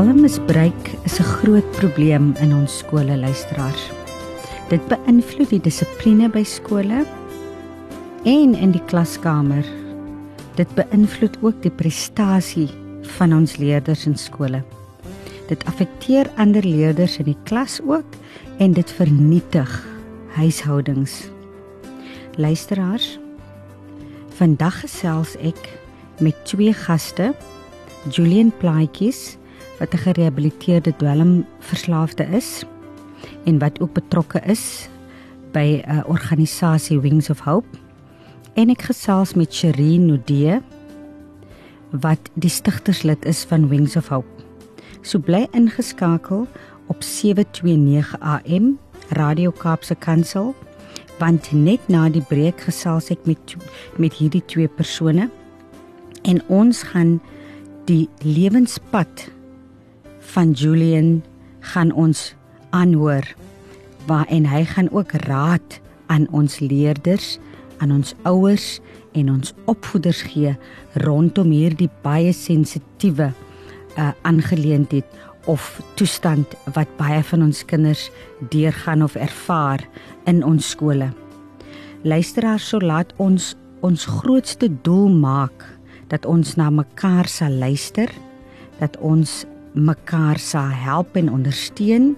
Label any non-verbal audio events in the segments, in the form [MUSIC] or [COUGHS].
Dwelmmisbruik is 'n groot probleem in ons skole luisteraars. Dit beïnvloed die dissipline by skole en in die klaskamer. Dit beïnvloed ook die prestasie van ons leerders in skole. Dit affekteer ander leerders in die klas ook en dit vernietig huishoudings. Luisteraars, vandag gesels ek met twee gaste, Julian Plaatjies wat 'n gerehabiliteerde dwelmverslaafde is en wat ook betrokke is by 'n organisasie Wings of Hope en ek gesels met Sherine Nudee wat die stigterslid is van Wings of Hope. So bly ingeskakel op 729 AM Radio Kaapse Kansel want net na die breek gesels ek met met hierdie twee persone en ons gaan die lewenspad van Julian gaan ons aanhoor waar en hy gaan ook raad aan ons leerders, aan ons ouers en ons opvoeders gee rondom hierdie baie sensitiewe uh, aangeleentheid of toestand wat baie van ons kinders deurgaan of ervaar in ons skole. Luisteraars, so laat ons ons grootste doel maak dat ons na mekaar sal luister, dat ons mekaar sal help en ondersteun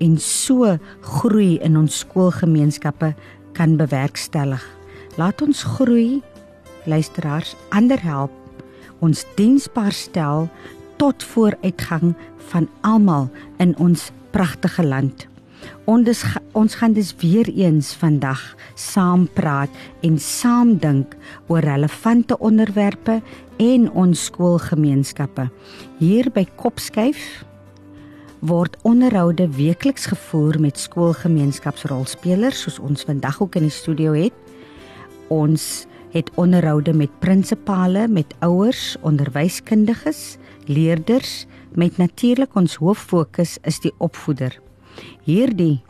en so groei in ons skoolgemeenskappe kan bewerkstellig. Laat ons groei, luisteraars, ander help, ons diensbaar stel tot vooruitgang van almal in ons pragtige land. Ons ons gaan dus weer eens vandag saam praat en saam dink oor relevante onderwerpe en ons skoolgemeenskappe. Hier by Kopskyf word onderhoude weekliks gevoer met skoolgemeenskapsrolspelers soos ons vandag ook in die studio het. Ons het onderhoude met prinsipale, met ouers, onderwyskundiges, leerders met natuurlik ons hoof fokus is die opvoeder. Hierdie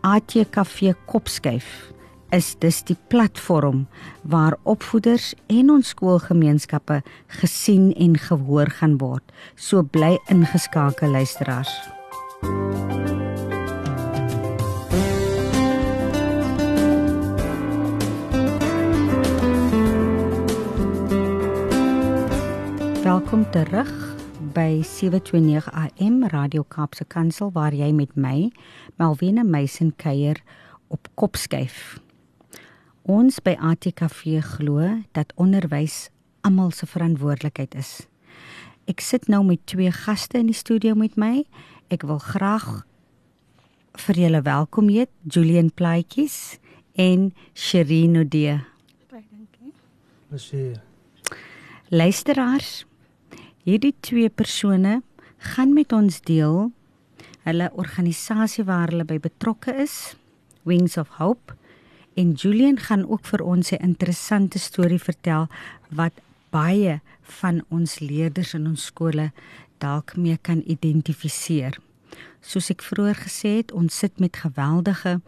ATKV Kopskyf is dus die platform waar opvoeders en ons skoolgemeenskappe gesien en gehoor gaan word. So bly ingeskakel luisteraars. Welkom terug by 729 AM Radio Kaapse Kansel waar jy met my Malwena Meisen kuier op Kopskyf. Ons by ATKV glo dat onderwys almal se verantwoordelikheid is. Ek sit nou met twee gaste in die studio met my. Ek wil graag vir julle welkom heet Julian Plaatjies en Sherino De. Baie dankie. Plezier. Luisteraars, Hierdie twee persone gaan met ons deel hulle organisasie waar hulle by betrokke is, Wings of Hope. En Julian gaan ook vir ons 'n interessante storie vertel wat baie van ons leerders in ons skole dalk mee kan identifiseer. Soos ek vroeër gesê het, ons sit met geweldige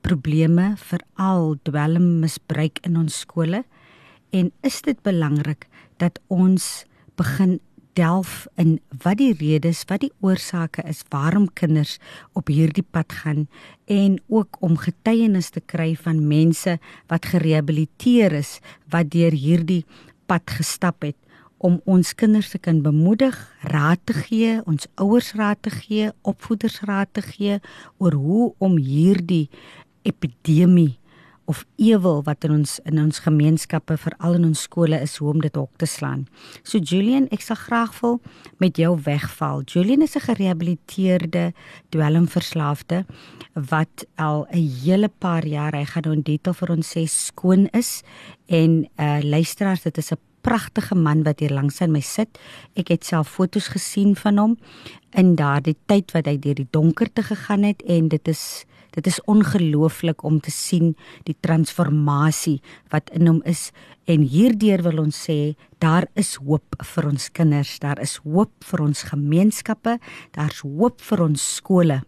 probleme veral dwelmmisbruik in ons skole en is dit belangrik dat ons begin delf in wat die redes, wat die oorsake is waarom kinders op hierdie pad gaan en ook om getuienis te kry van mense wat gerehabiliteer is wat deur hierdie pad gestap het om ons kinders te kan bemoedig, raad te gee, ons ouers raad te gee, opvoeders raad te gee oor hoe om hierdie epidemie of ewel wat in ons in ons gemeenskappe veral in ons skole is hoe om dit hok te slaan. So Julian, ek sal graag wil met jou wegval. Julian is 'n gerehabiliteerde dwelmverslaafde wat al 'n hele paar jaar, hy gaan nou in detail vir ons sê skoon is en uh luisteraars, dit is 'n pragtige man wat hier langs aan my sit. Ek het self fotos gesien van hom in daardie tyd wat hy deur die donkerte gegaan het en dit is Dit is ongelooflik om te sien die transformasie wat in hom is en hierdeur wil ons sê daar is hoop vir ons kinders, daar is hoop vir ons gemeenskappe, daar's hoop vir ons skole.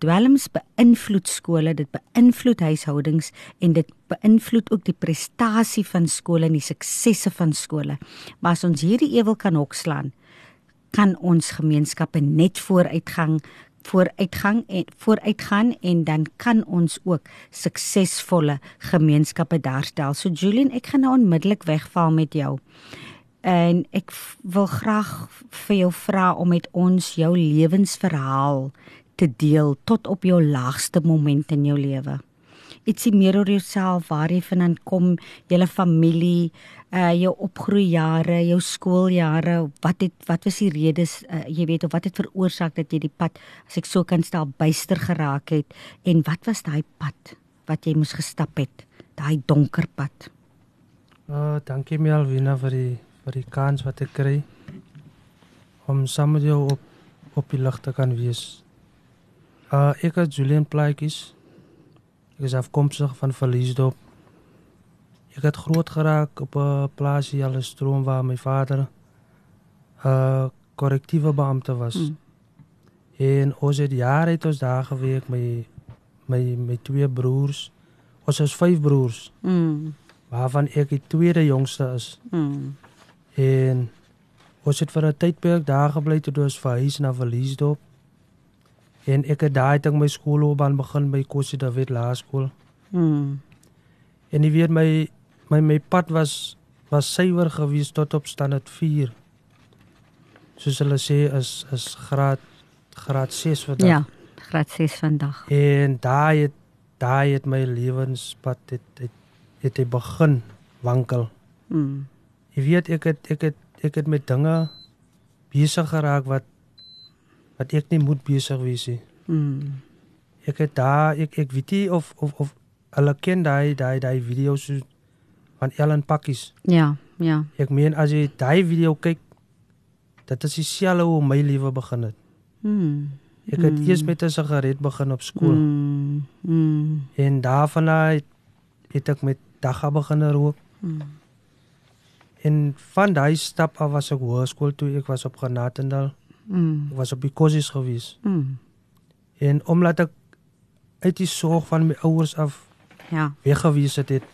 Dwelms beïnvloed skole, dit beïnvloed huishoudings en dit beïnvloed ook die prestasie van skole en die suksesse van skole. Maar as ons hierdie ewel kan hokslaan, kan ons gemeenskappe net vooruitgang vooruitgang en vooruitgaan en dan kan ons ook suksesvolle gemeenskappe daarstel. So Julian, ek gaan nou onmiddellik wegval met jou. En ek wil graag vir jou vra om met ons jou lewensverhaal te deel tot op jou laagste moment in jou lewe. Ietsie meer oor jouself, waar jy vandaan kom, jou familie, uh jou opgroeijare, jou skooljare, wat het wat was die redes uh, jy weet of wat het veroorsaak dat jy die pad as ek so kan stel byster geraak het en wat was daai pad wat jy moes gestap het, daai donker pad? Uh dankie Melvina vir die vir die kans wat ek kry om saam met jou op op die lig te kan wees. Uh ek is Julian Plaatjes. Ek is afkomstig van Verliesdorp Ek het groot geraak op 'n plaasie al 'n stroom waar my vader 'n uh, korrektiewe beampte was. Mm. En ons het jare het ons daar gewerk met my my twee broers. Ons is vyf broers. Mm. Waarvan ek die tweede jongste is. Mm. En ons het vir 'n tydperk daar gebly toe ons verhuis na Verliesdorp. En ek het daai tyd my skoolloopbaan begin by Kosie David Laerskool. Mm. En jy weet my my my pad was was suiwer gewees tot op standaard 4. Soos hulle sê is is graad graad 6 vandag. Ja, graad 6 vandag. En daai het daai het my lewenspad het het het, het begin wankel. Mm. Jy weet ek het ek het ek het met dinge besig geraak wat wat ek nie moet besig wees nie. Mm. Ek het daar ek ek weet nie of of of hulle ken daai daai daai video's van Ellen Pakkies. Ja, ja. Ek meen as jy daai video kyk, dit is dieselfde hoe my lewe begin het. Mm. Ek het mm. eers met 'n sigaret begin op skool. Mm. Mm. En daarvan uit het ek met dagga begin rook. Mm. En van daai stap af was ek hoërskool toe ek was op Granatendal. Mm. Ek was op die kosies gewees. Mm. En omdat ek uit die sorg van my ouers af ja, weggewees het, het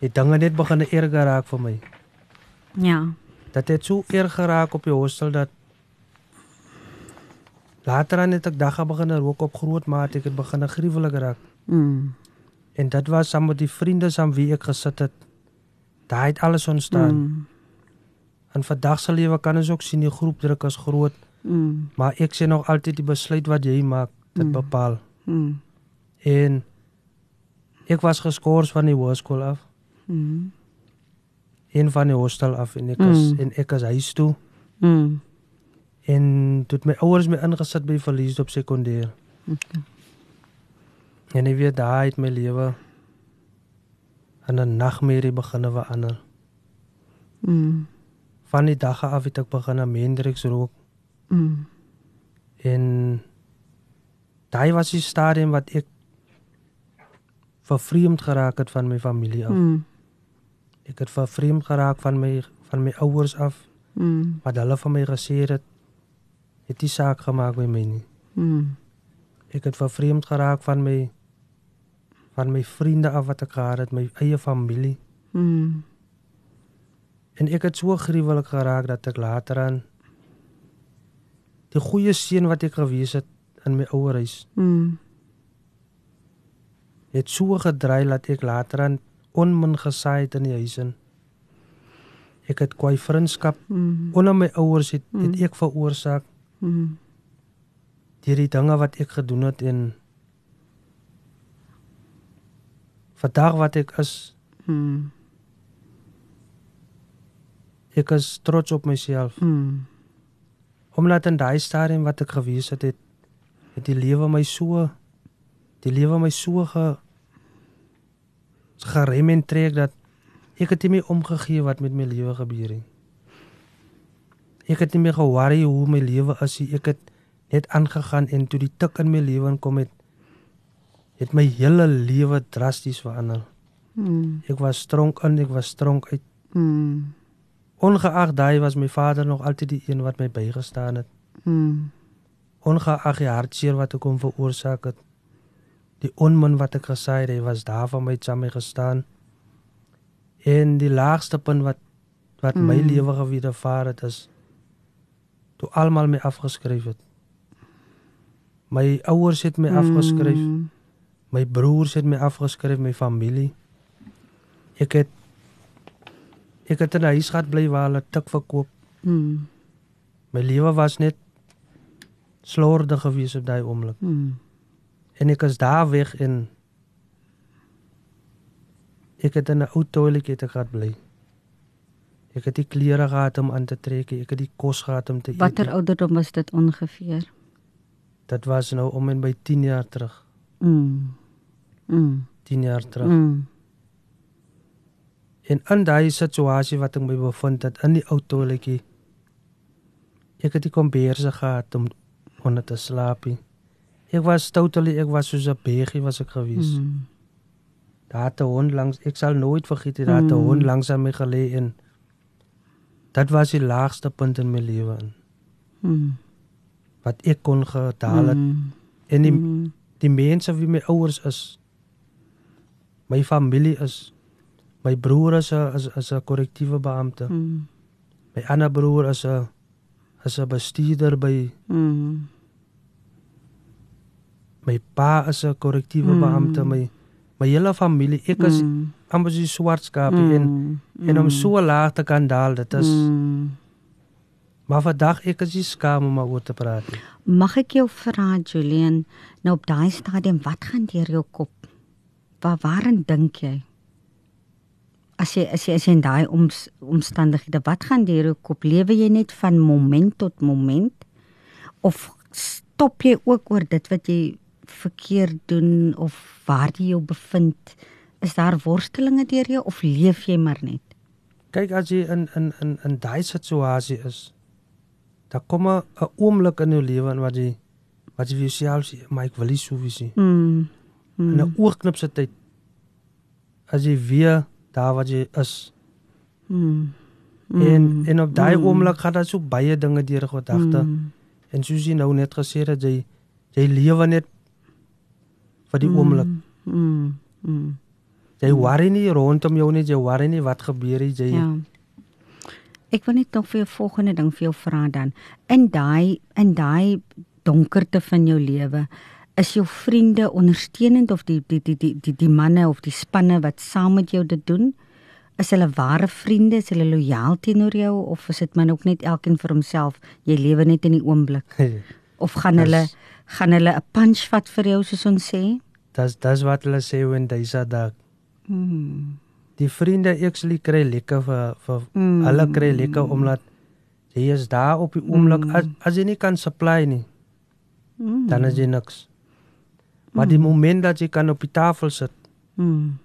het dinge net begin erger raak vir my. Ja. Dat het so erger geraak op die hostel dat later aan het ek dagga begin rook op groot maat ek het begin gruwelik raak. Mm. En dit was saam met die vriende saam wie ek gesit het. Daai het alles ontstaan. Mm. En vandag se lewe kan ons ook sien die groepdruk is groot. Mm. Maar ek sien nog altyd die besluit wat jy maak dit mm. bepaal. Mm. En ek was geskort van die hoërskool af. Mm. Een van die hostel af en ek is mm. en ek is huis toe. Mm. En toe my ouers my ingesit by verlies op sekondêr. Okay. En ek weet daai het my lewe in 'n nagmerrie begin verander. Mm. Van die dag af het ek begin aan Hendrix rook. Mm. En daai was die stadium wat ek vervreemd geraak het van my familie af. Mm. Ek het vervreem geraak van my van my ouers af. Mm. Wat hulle van my gesê het, het die saak gemaak by my nie. Mm. Ek het vervreem geraak van my van my vriende af wat ek gehad het, my eie familie. Mm. En ek het so gruwelik geraak dat ek later aan die goeie seun wat ek gewees het in my ouerhuis. Mm. Het so gedry dat ek later aan onmin gesaai het in die huis in. Ek het kwai vriendskap mm. onder my ouers het, mm. het ek veroorsaak. Mm. Die dinge wat ek gedoen het en vandag wat ek is. Mm. Ek is trots op myself. Mm. Omdat in daai stadium wat ek gewees het, het, het die lewe my so die lewe my so ge gerem en trek dat ek het nie meer omgegee wat met my lewe gebeur het. Ek het nie meer ge-worry hoe my lewe is nie. Ek het net aangegaan en toe die tik in my lewe kom het het my hele lewe drasties verander. Mm. Ek was stronk in, ek was stronk uit. Mm. Ongeag daai was my vader nog altyd die een wat my bygestaan het. Mm. Ongeag die hartseer wat ek hom veroorsaak het die onmin wat ek gesê het, hy was daar vir my saam mee gestaan. En die laagste punt wat wat mm. my lewe gewedervaar het is toe almal my afgeskryf het. My ouers het my afgeskryf. Mm. My broers het my afgeskryf, my familie. Ek het ek het in 'n huis gehad bly waar hulle tik verkoop. Mm. My lewe was net slordig gewees op daai oomblik. Mm. En ek is daar weg in ek het in 'n ou toiletjie gehad bly. Ek het die klere gehad om aan te trek, ek het die kos gehad om te eet. Watter ouderdom was dit ongeveer? Dit was nou om en by 10 jaar terug. Mm. Mm. 10 jaar terug. Mm. En in daai situasie wat ek my bevind het in die ou toiletjie ek het die komberse gehad om onder te slaap. Ek was totally ek was soos 'n begie was ek gewees. Mm. Daar het 'n hond langs ek sal nooit vergeet nie, daar 'n Mm. hond langs aan my gelê en dit was die laagste punt in my lewe in Mm. wat ek kon gedaal het Mm. en die Mm. die mense wie my ouers is my familie is my broer is 'n is, is 'n korrektiewe beampte Mm. my ander broer is 'n is 'n bestuurder by Mm. my pa is 'n korrektiewe Mm. beampte my my hele familie ek is Mm. amper so swart en Mm. en om so laag te kan daal dit is Mm. maar vandag ek is nie skaam om oor te praat nie Mag ek jou vra Julian, nou op daai stadium wat gaan deur jou kop? Waar waarin dink jy? As jy as jy as jy in daai oms, omstandighede, wat gaan deur jou kop? Lewe jy net van moment tot moment of stop jy ook oor dit wat jy verkeerd doen of waar jy jou bevind? Is daar worstelinge deur jou of leef jy maar net? kyk as jy in in in in daai situasie is dan kom 'n 'n oomblik in jou lewe in wat jy wat jy vir jouself sê maar ek wil nie so wees nie Mm. in 'n oorknip se tyd as jy weer daar wat jy is Mm. en en op daai oomblik gaan daar so baie dinge deur gedagte Mm. en soos jy nou net gesê het jy jy lewe net vir die oomblik Mm. Mm. jy worry nie rondom jou nie jy worry nie wat gebeur het jy Ja. Ek wil net nog vir jou volgende ding vir jou vra dan. In daai in daai donkerte van jou lewe, is jou vriende ondersteunend of die die die die die, die manne of die spanne wat saam met jou dit doen? Is hulle ware vriende? Is hulle lojaal teenoor jou of is dit man ook net elkeen vir homself? Jy lewe net in die oomblik. Of gaan Dis- hulle gaan hulle 'n punch vat vir jou soos ons sê? dis dis wat hulle sê when they say that Mm. die vriende actually kry lekker vir vir Mm. hulle kry lekker omdat jy is daar op die oomblik as, as jy nie kan supply nie Mm. dan is jy niks maar die moment dat jy kan op die tafel sit Mm.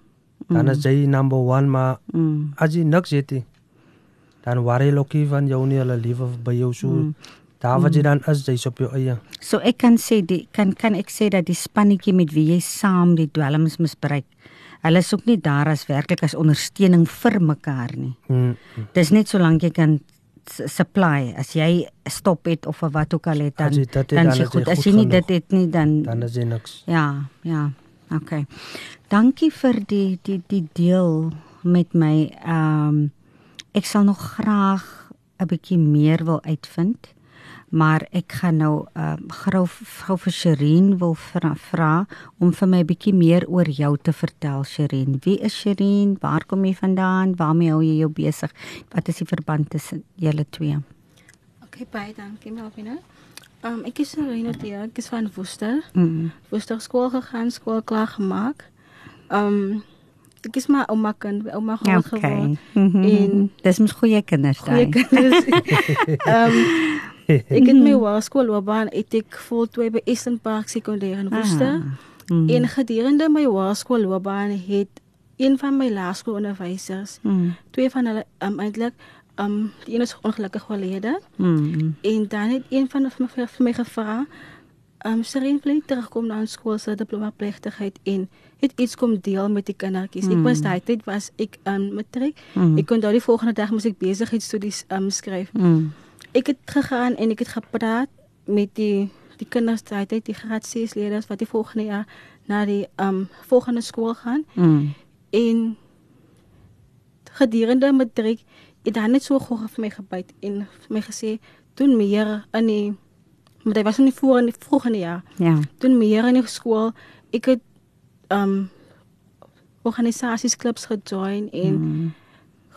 dan is jy number 1 maar Mm. as jy niks het nie dan worry lokkie van jou nie hulle lewe by jou so Mm. daar wat jy dan is jy's op jou eie So ek kan sê die kan kan ek sê dat die spannetjie met wie jy saam die dwelms misbruik. Hulle is ook nie daar as werklik as ondersteuning vir mekaar nie. mm. Dis net solank jy kan supply as jy stop het of wat ook al het dan As jy dit het, dan dan is jy jy goed. As goed jy nie dit het nie dan dan is jy niks ja, ja. Okay. Dankie vir die die die deel met my. Ehm um, ek sal nog graag 'n bietjie meer wil uitvind. Maar ek gaan nou ehm uh, gou gou vir Sherin wil vra, vra om vir my 'n bietjie meer oor jou te vertel Sherin. Wie is Sherin? Waar kom jy vandaan? Waarmee hou jy jou besig? Wat is die verband tussen julle twee? Okay, baie dankie Melvina. Um ek is Serena Tia, ek is van Woester. Mm. Woester skool gegaan, skool klaar gemaak. Um ek is maar ouma kind, ouma groot Okay. geword. Mhm. En- Dis mos goeie kinders Goeie daai. kinders. um [LAUGHS] ek het my hoërskoolloopbaan het ek voltooi by Eastern Park Sekondêr in Woester. Mm. En gedurende my hoërskoolloopbaan het een van my laerskoolonderwysers, Mm. twee van hulle um eintlik um die een is ongelukkig oorlede. Mm. En dan het een van hulle vir, vir my gevra, ehm um, Sereen wil jy terugkom na ons skool se diploma plegtigheid en het iets kom deel met die kindertjies. Mm. Ek was daai tyd was ek um, matriek. Mm. Ek kon daai volgende dag moes ek besigheidstudies ehm um, skryf. Mm. Ek het gegaan en ek het gepraat met die die kinders daai tyd, die graad 6 leerders wat die volgende jaar na die um, volgende skool gaan Mm. en gedurende matriek het dan net so gou vir my gebyt en vir my gesê toen meer in die maar dit was nie voor in die vroeg in die jaar. Ja. Toen meer in die skool ek het um organisasies klubs gejoin en Mm.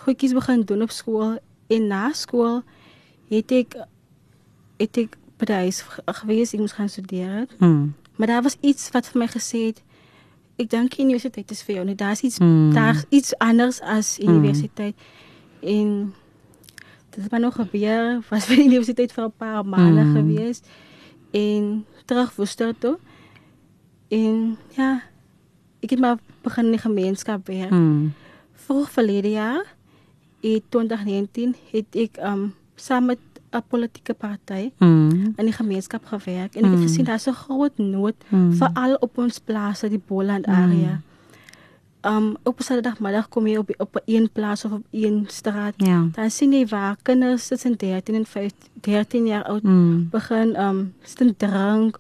goedjies begin doen op skool en na skool het ek het ek by die huis ge- gewees ek moes gaan studeer het. Mm. maar daar was iets wat vir my gesê het ek dink die universiteit is vir jou nie daar's iets Mm. daar's iets anders as Mm. universiteit en dit het maar nog gebeur was by die universiteit vir 'n paar maande Mm. gewees en terug Woester toe en ja ek het maar begin in die gemeenskap werk Mm. vroeg verlede jaar in 2019 het ek um saam met 'n politieke party Mm. in die gemeenskap gewerk en ek het Mm. gesien daar's 'n groot nood Mm. veral op ons plase die Boland area. Um op Saterdagmiddag kom jy op op 'n een plaas of op een straat. Ja. Dan sien jy waar kinders tussen 13 en 15 13 jaar oud Mm. begin um sit drank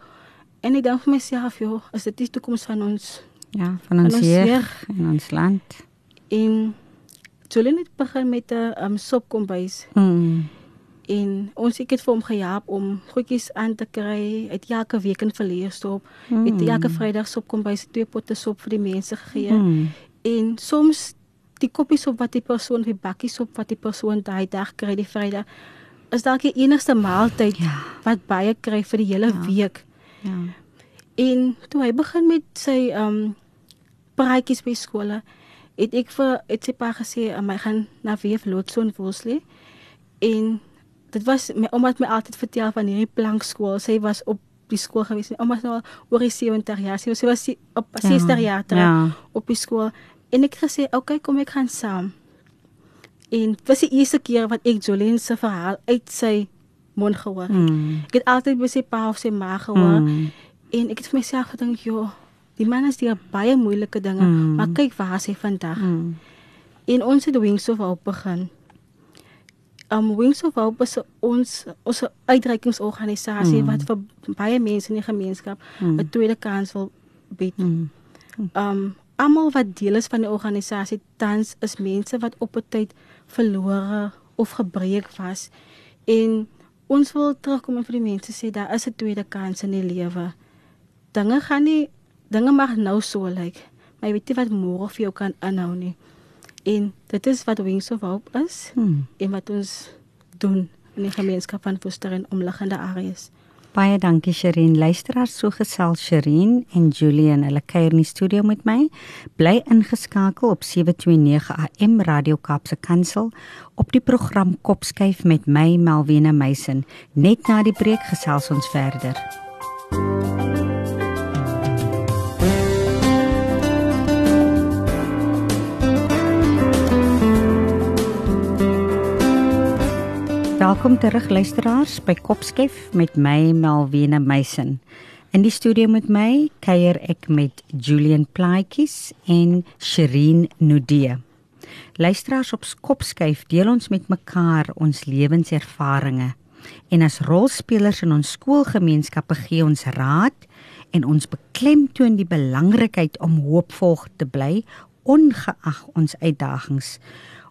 en ek dink vir myself joh, as dit die toekoms van ons Ja, van ons ons jeug jeug. in ons land. en Julian het begin met 'n um sopkombuis Mm. En ons ek het vir hom gehelp om goedjies aan te kry. Hy het elke week in verleer stop. Mm. Het elke Vrydag sop kom by sy twee potte sop vir die mense gegee. Mm. En soms die koppies sop wat die persoon vir bakkies sop wat die persoon daai dag kry die Vrydag is dalk die enigste maaltyd Ja. wat baie kry vir die hele Ja. week. Ja. En toe hy begin met sy um praatjies by skole, het ek vir het sy pa gesê um, hy gaan na Weef Lootson Woolsley. En dit was my ouma het my altyd vertel van hierdie plankskool. Sy was op die skool gewees. My ouma is nou al oor die 70 jaar. Sy was, sy was op 60 jaar terug Ja. op die skool. En ek het gesê, "Oké, okay, kom ek gaan saam." En dit was die eerste keer wat ek Jolene se verhaal uit sy mond gehoor het. Mm. Ek het altyd by sy pa of sy ma gehoor Mm. en ek het vir myself gedink, "Joh, die man is deur baie moeilike dinge, Mm. maar kyk waar hy vandag." Mm. En ons het Wings of Hope begin. Um Wings of Hope is ons ons uitreikingsorganisasie Mm. wat vir baie mense in die gemeenskap 'n Mm. tweede kans wil bied. Mm. Um almal wat deel is van die organisasie tans is mense wat op 'n tyd verlore of gebreek was. En ons wil terugkom en vir die mense sê daar is 'n tweede kans in die lewe. Dinge gaan nie dinge mag nou so lyk, maar jy weet nie wat môre vir jou kan inhou nie. En dit is wat Wings of Hope is Mm. en wat ons doen in die gemeenskap van Woester en omliggende areas. Baie dankie Sherin. Luisteraars, so gesels Sherin en Julian. Hulle kuier in die studio met my. Bly ingeskakel op 729 AM Radio Kaapse Kansel op die program Kopskyf met my Malwena Meisen. Net na die breek gesels ons verder. Welkom terug luisteraars by Kopskyf met my Malwena Meisen. In die studio met my kuier ek met Julian Plaatjies en Sherin Nudee. Luisteraars op Kopskyf deel ons met mekaar ons lewenservarings en as rolspelers in ons skoolgemeenskappe gee ons raad en ons beklemtoon die belangrikheid om hoopvol te bly ongeag ons uitdagings.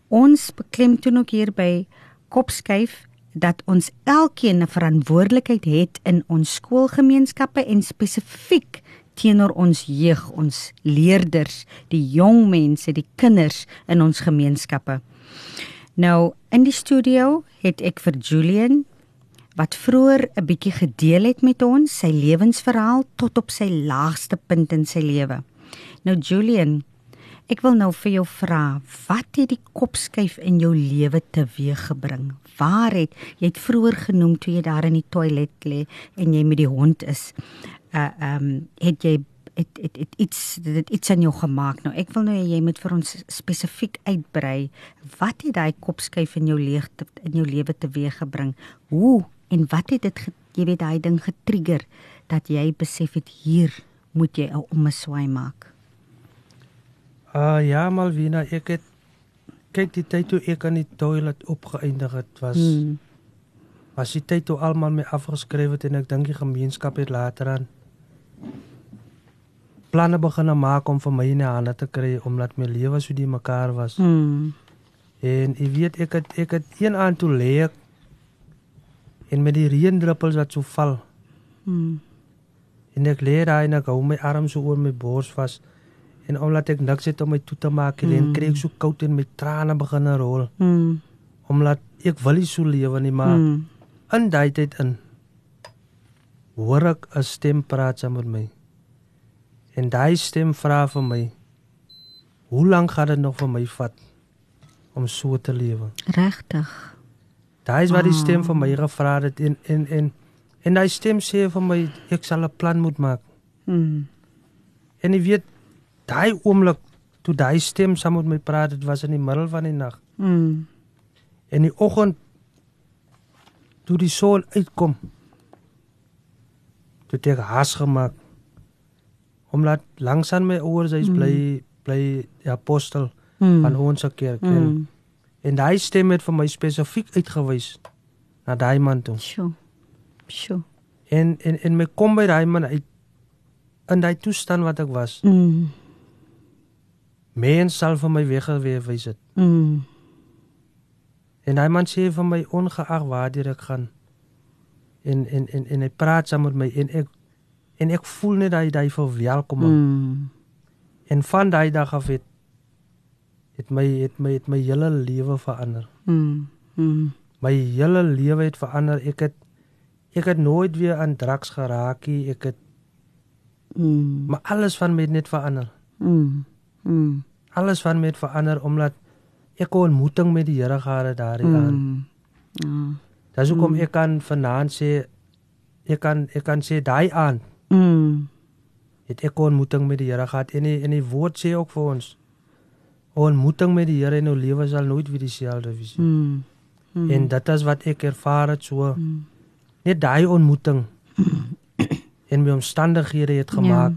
Ons beklemtoon ook hier by Kopskyf dat ons elkeen 'n verantwoordelikheid het in ons skoolgemeenskappe en spesifiek teenoor ons jeug, ons leerders, die jong mense, die kinders in ons gemeenskappe. Nou in die studio het ek vir Julian wat vroeër 'n bietjie gedeel het met ons sy lewensverhaal tot op sy laagste punt in sy lewe. Nou Julian, ek wil nou vir jou vra, wat het die kopskuif in jou lewe teweeggebring? Waar het jy het vroeër genoem toe jy daar in die toilet lê en jy met die hond is? Uh ehm um, het jy het het, het iets dit het iets aan jou gemaak. Nou ek wil nou jy moet vir ons spesifiek uitbrei. Wat het daai kopskuif in jou lewe in jou lewe teweeggebring? Hoe en wat het dit jy weet daai ding getrigger dat jy besef het hier moet jy 'n ommeswaai maak? Ah ja, Malvina, ek het kyk die tyd toe ek aan die toilet opgeëindig het was Hmm. was die tyd toe almal my afgeskryf het en ek dink die gemeenskap het later aan planne begin maak om vir my in die hande te kry omdat my lewe so die mekaar was. Hmm. En jy weet ek het ek het een aand toe lê ek En met die reendruppels wat so val Mm. en ek lê daar en ek hou my arm so oor my bors vas en omdat ek niks het om my toe te maak nie, en Mm. kry ek so koud en my trane begin rol Mm. omdat ek wil nie so lewe nie maar Mm. in daai tyd in hoor ek 'n stem praat saam met my. En daai stem vra vir my: "Hoe lank gaan dit nog vir my vat om so te lewe?" Regtig. Daai is wat die Ah. stem vir my gevra het en en en en daai stem sê vir my ek sal 'n plan moet maak. Mm. En jy weet daai oomblik toe daai stem saam met my praat, dit was in die middel van die nag. Mm. En die oggend toe die son uitkom, toe het ek haas gemaak omdat langs aan my ouers hy's Mm. bly bly die apostel Mm. van ons kerk en, Mm. en daai stem het vir my spesifiek uitgewys na daai man toe. Sjoe. Sjoe. En en en my kom by daai man uit in daai toestand wat ek was. Mm. Mens sal vir my weggewys het. Mm. En daai man sê vir my ongeag waar ek gaan. En en en en hy praat saam met my en ek en ek voel net daai daai verwelkoming. Mm. En van daai dag af het het my het my het my hele lewe verander. Mm. Mm. My hele lewe het verander. Ek het ek het nooit weer aan drugs geraak nie. Ek het Mm. maar alles van my het net verander. Mm. Mm. Alles van my het verander omdat ek 'n ontmoeting met die Here gehad het daardie aand. Mm. Ja. Dis hoekom Mm. ek kan vanaand sê ek kan ek kan sê daai aand Mm. het ek 'n ontmoeting met die Here gehad en die, en die woord sê ook vir ons 'n ontmoeting met die Here in jou lewe sal nooit weer dieselfde wees nie. Mm. Mm. En dit is wat ek ervaar het so Mm. net daai ontmoeting [COUGHS] en my omstandighede het gemaak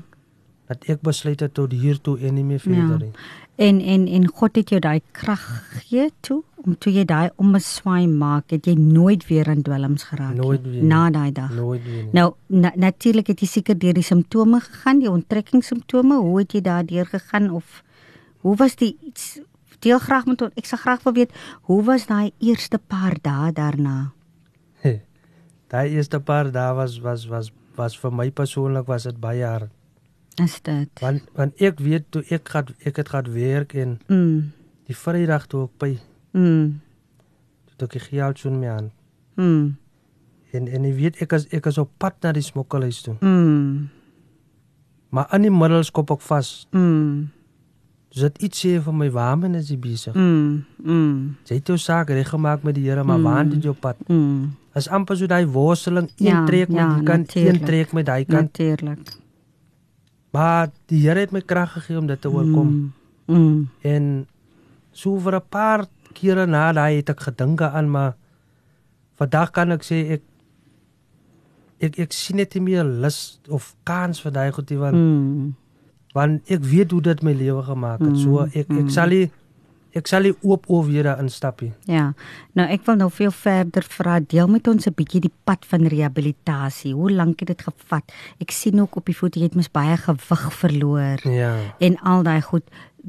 dat ek besluit het tot hier toe en nie meer verder nie. En en en God het jou daai krag gegee toe om toe jy daai ommeswaai maak, het jy nooit weer aan dwelms geraak Nooit weer. na daai dag. Nooit weer nie. Nou na, natuurlik het jy seker deur die simptome gegaan, die onttrekkingssimptome. Hoe het jy daardeur gegaan of hoe was die iets deel graag met ons. Ek sal graag wil weet hoe was daai eerste paar dae daarna? [LAUGHS] daai eerste paar dae was was was was vir my persoonlik was dit baie hard. Is dit? Want want ek weet toe ek gaan ek het gaan werk en Mm. die Vrydag toe ek by Mm. toe ek geld so my aan. Mm. En en jy weet ek is ek is op pad na die smokkelhuis toe. Mm. Maar aan die middel skop ek vas. Mm. Dus dit iets sê vir my waarmen is jy besig. Mm. Mm. Jy het jou saak reggemaak met die Here, maar waar Mm. het jy op pad? Mm. As amper so daai worsteling Ja, een trek met ja, die kant, een trek met daai kant. Natuurlik. Maar die Here het my krag gegee om dit te oorkom. Mm. Mm. En so vir 'n paar kere na daai het ek gedink aan maar vandag kan ek sê ek ek ek sien net nie meer lus of kans vir daai goedie want Mm. want ek weet hoe dit my lewe gemaak het. So Mm, ek mm. ek sal nie ek sal nie oop oor weer daar instap nie. Ja. Nou ek wil nou veel verder vra. Deel met ons 'n bietjie die pad van rehabilitasie. Hoe lank het dit gevat? Ek sien ook op die foto jy het mos baie gewig verloor Ja. en al daai goed.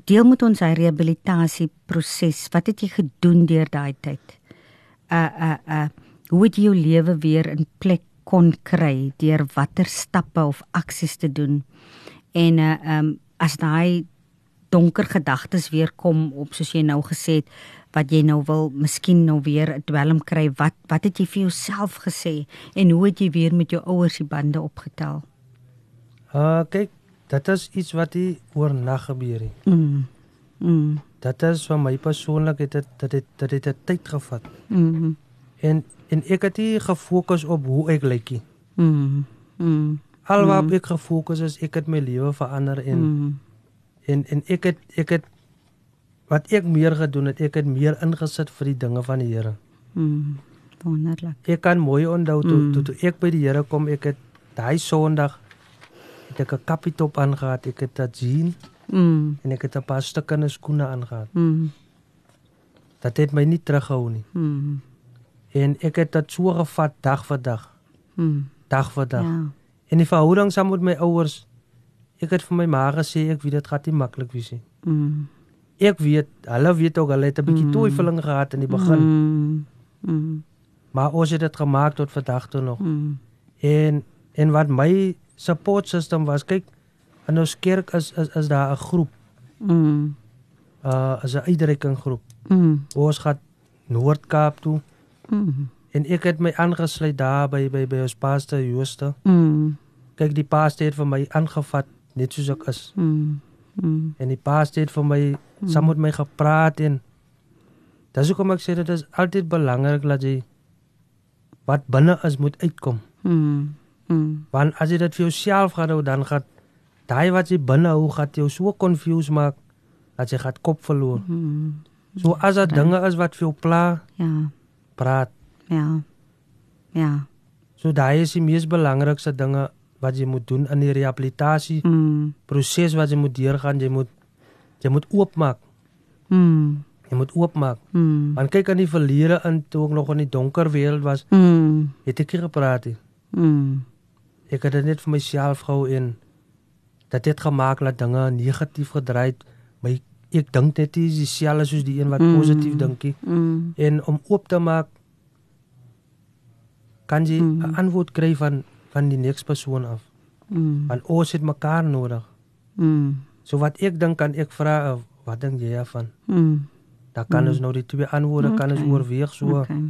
Deel met ons hy rehabilitasieproses. Wat het jy gedoen deur daai tyd? Uh uh uh hoe het jy jou lewe weer in plek kon kry deur watter stappe of aksies te doen? En uh um as daai donker gedagtes weer kom op soos jy nou gesê het wat jy nou wil miskien nou weer 'n dwelm kry wat wat het jy vir jouself gesê en hoe het jy weer met jou ouers die bande opgetel Uh kyk, dit is iets wat nie oornag gebeur nie. mm mm Dit is vir my persoonlik het dit dit het dit het 'n tyd gevat. mm En en ek het nie gefokus op hoe ek lyk nie. mm mm Alwaar mm. ek gefokus is ek het my lewe verander en mm. En en ek het ek het wat ek meer gedoen het, ek het meer ingesit vir die dinge van die Here. mm wonderlik Ek kan mooi onthou toe, Mm. toe toe ek by die Here kom, ek het daai Sondag het ek 'n kapietop aangetree, ek het 'n jean mm en ek het 'n paar stukkende skoene aangetree. mm Dat het my nie teruggehou nie. mm En ek het dit so gevat dag vir dag, mm dag vir dag. ja En die verhouding saam met my ouers, ek het vir my ma gesê ek weet dit gaan nie maklik wees nie. mm Ek weet, hulle weet ook hulle het 'n bietjie Mm. twyfeling gehad in die begin. mm mm Maar ons het dit gemaak tot vandag toe nog. Mm. En en wat my support system was, kyk, in ons kerk is is is daar 'n groep, Mm. uh is 'n uitreiking groep. Mm. Ons gaan Noord-Kaap toe Mm. en ek het my aangesluit daar by by by ons pastor Jooste. Mm. Kyk, die pastor het vir my aangevat net soos ek is. Mm. Mm. En die pastor het vir my saam met my gepraat en dis hoekom ek sê dit is altyd belangrik dat jy wat binne is moet uitkom. Mm. Mm. Want as jy dit vir jouself gaan hou, dan gaan daai wat jy binne hou, gaan jou so confused maak dat jy gaan kop verloor. Mm. So as dit dinge is wat vir jou pla, Ja. praat. Ja. Ja. So daai is die mees belangrikste dinge wat jy moet doen in die rehabilitasie Mm. proses wat jy moet deurgaan. Jy moet jy moet oopmaak. Mm. Jy moet oopmaak. Mm. Want kyk aan die verlede in toe ek nog in die donker wêreld was, Mm. het ek nie gepraat nie. Mm. Ek het dit net vir myself gehou en dit het gemaak dat dinge negatief gedraai het. My ek dink net nie dieselfde soos die een wat Mm. positief dink. Mm. En om oop te maak kan jy 'n Mm. antwoord kry van van die nächste persoon af. Mm. Want ons het mekaar nodig. Mm. So wat ek dink kan ek vra uh, wat dink jy daarvan? Mm. Dan kan Mm. ons nou die twee antwoorde kan ons Okay. oorweeg so. Okay.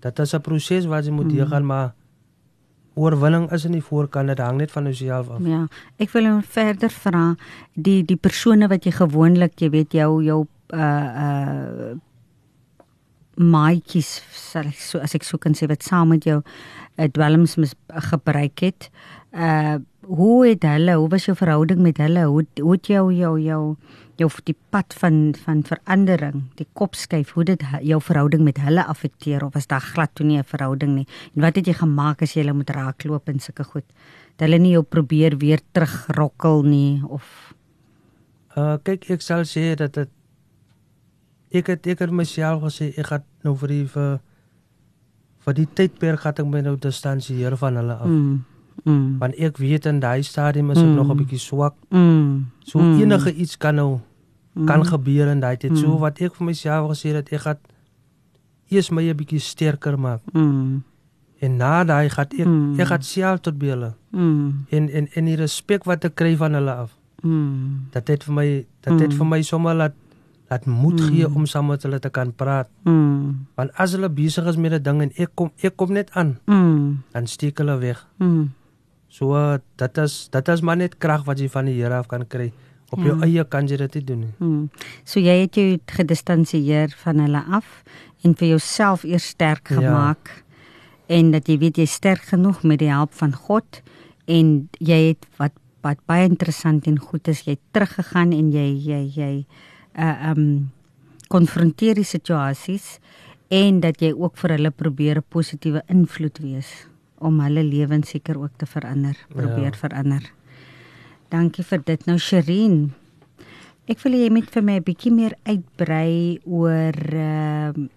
Dat is 'n proses wat jy moet Mm. deurgaan maar oorwinning is in die voorkant dit hang net van jouself af. Ja, ek wil hom verder vra die die persone wat jy gewoonlik, jy weet jou jou uh uh maatjies sal ek so as ek so kan sê wat saam met jou dwelms mis, gebruik het. Uh hoe het hulle, hoe was jou verhouding met hulle? Hoe hoe het jou jou jou jou die pad van van verandering, die kopskuif, hoe dit jou verhouding met hulle affekteer of was daar glad toe nie 'n verhouding nie? En wat het jy gemaak as jy hulle moet raakloop en sulke goed? Dat hulle nie jou probeer weer terugrokkel nie of Uh kyk ek sal sê dat dit ek het ek het myself gesê ek gaan nou vir die vir vir die tydperk gaan ek my nou distansieer van hulle af. mm, mm, Want ek weet in daai stadium is ek Mm. nog 'n bietjie swak. mm, So Mm. enige iets kan nou kan gebeur in daai tyd. So Mm. wat ek vir myself gesê het ek gaan eers my 'n bietjie sterker maak mm, en na daai gaan ek Mm. ek gaan self tot by hulle mm, en en en die respek wat ek kry van hulle af. mm, Dat het vir my dat het Mm. vir my sommer laat laat moed gee Mm. om saam met hulle te kan praat. mm, Want as hulle besig is met 'n ding en ek kom ek kom net aan, mm, dan steek hulle weg. mm, So uh, dit is dit is maar net krag wat jy van die Here af kan kry. Op jou Ja. eie kan jy dit nie doen nie. mm. So jy het jou gedistansieer van hulle af en vir jouself eers sterk Ja. gemaak en dat jy weet jy is sterk genoeg met die hulp van God en jy het wat wat baie interessant en goed is jy teruggegaan en jy jy jy uh um konfronteer die situasies en dat jy ook vir hulle probeer 'n positiewe invloed wees om hulle lewens seker ook te verander, probeer Ja. verander. Dankie vir dit. Nou Sherin, ek wil jy moet vir my 'n bietjie meer uitbrei oor ehm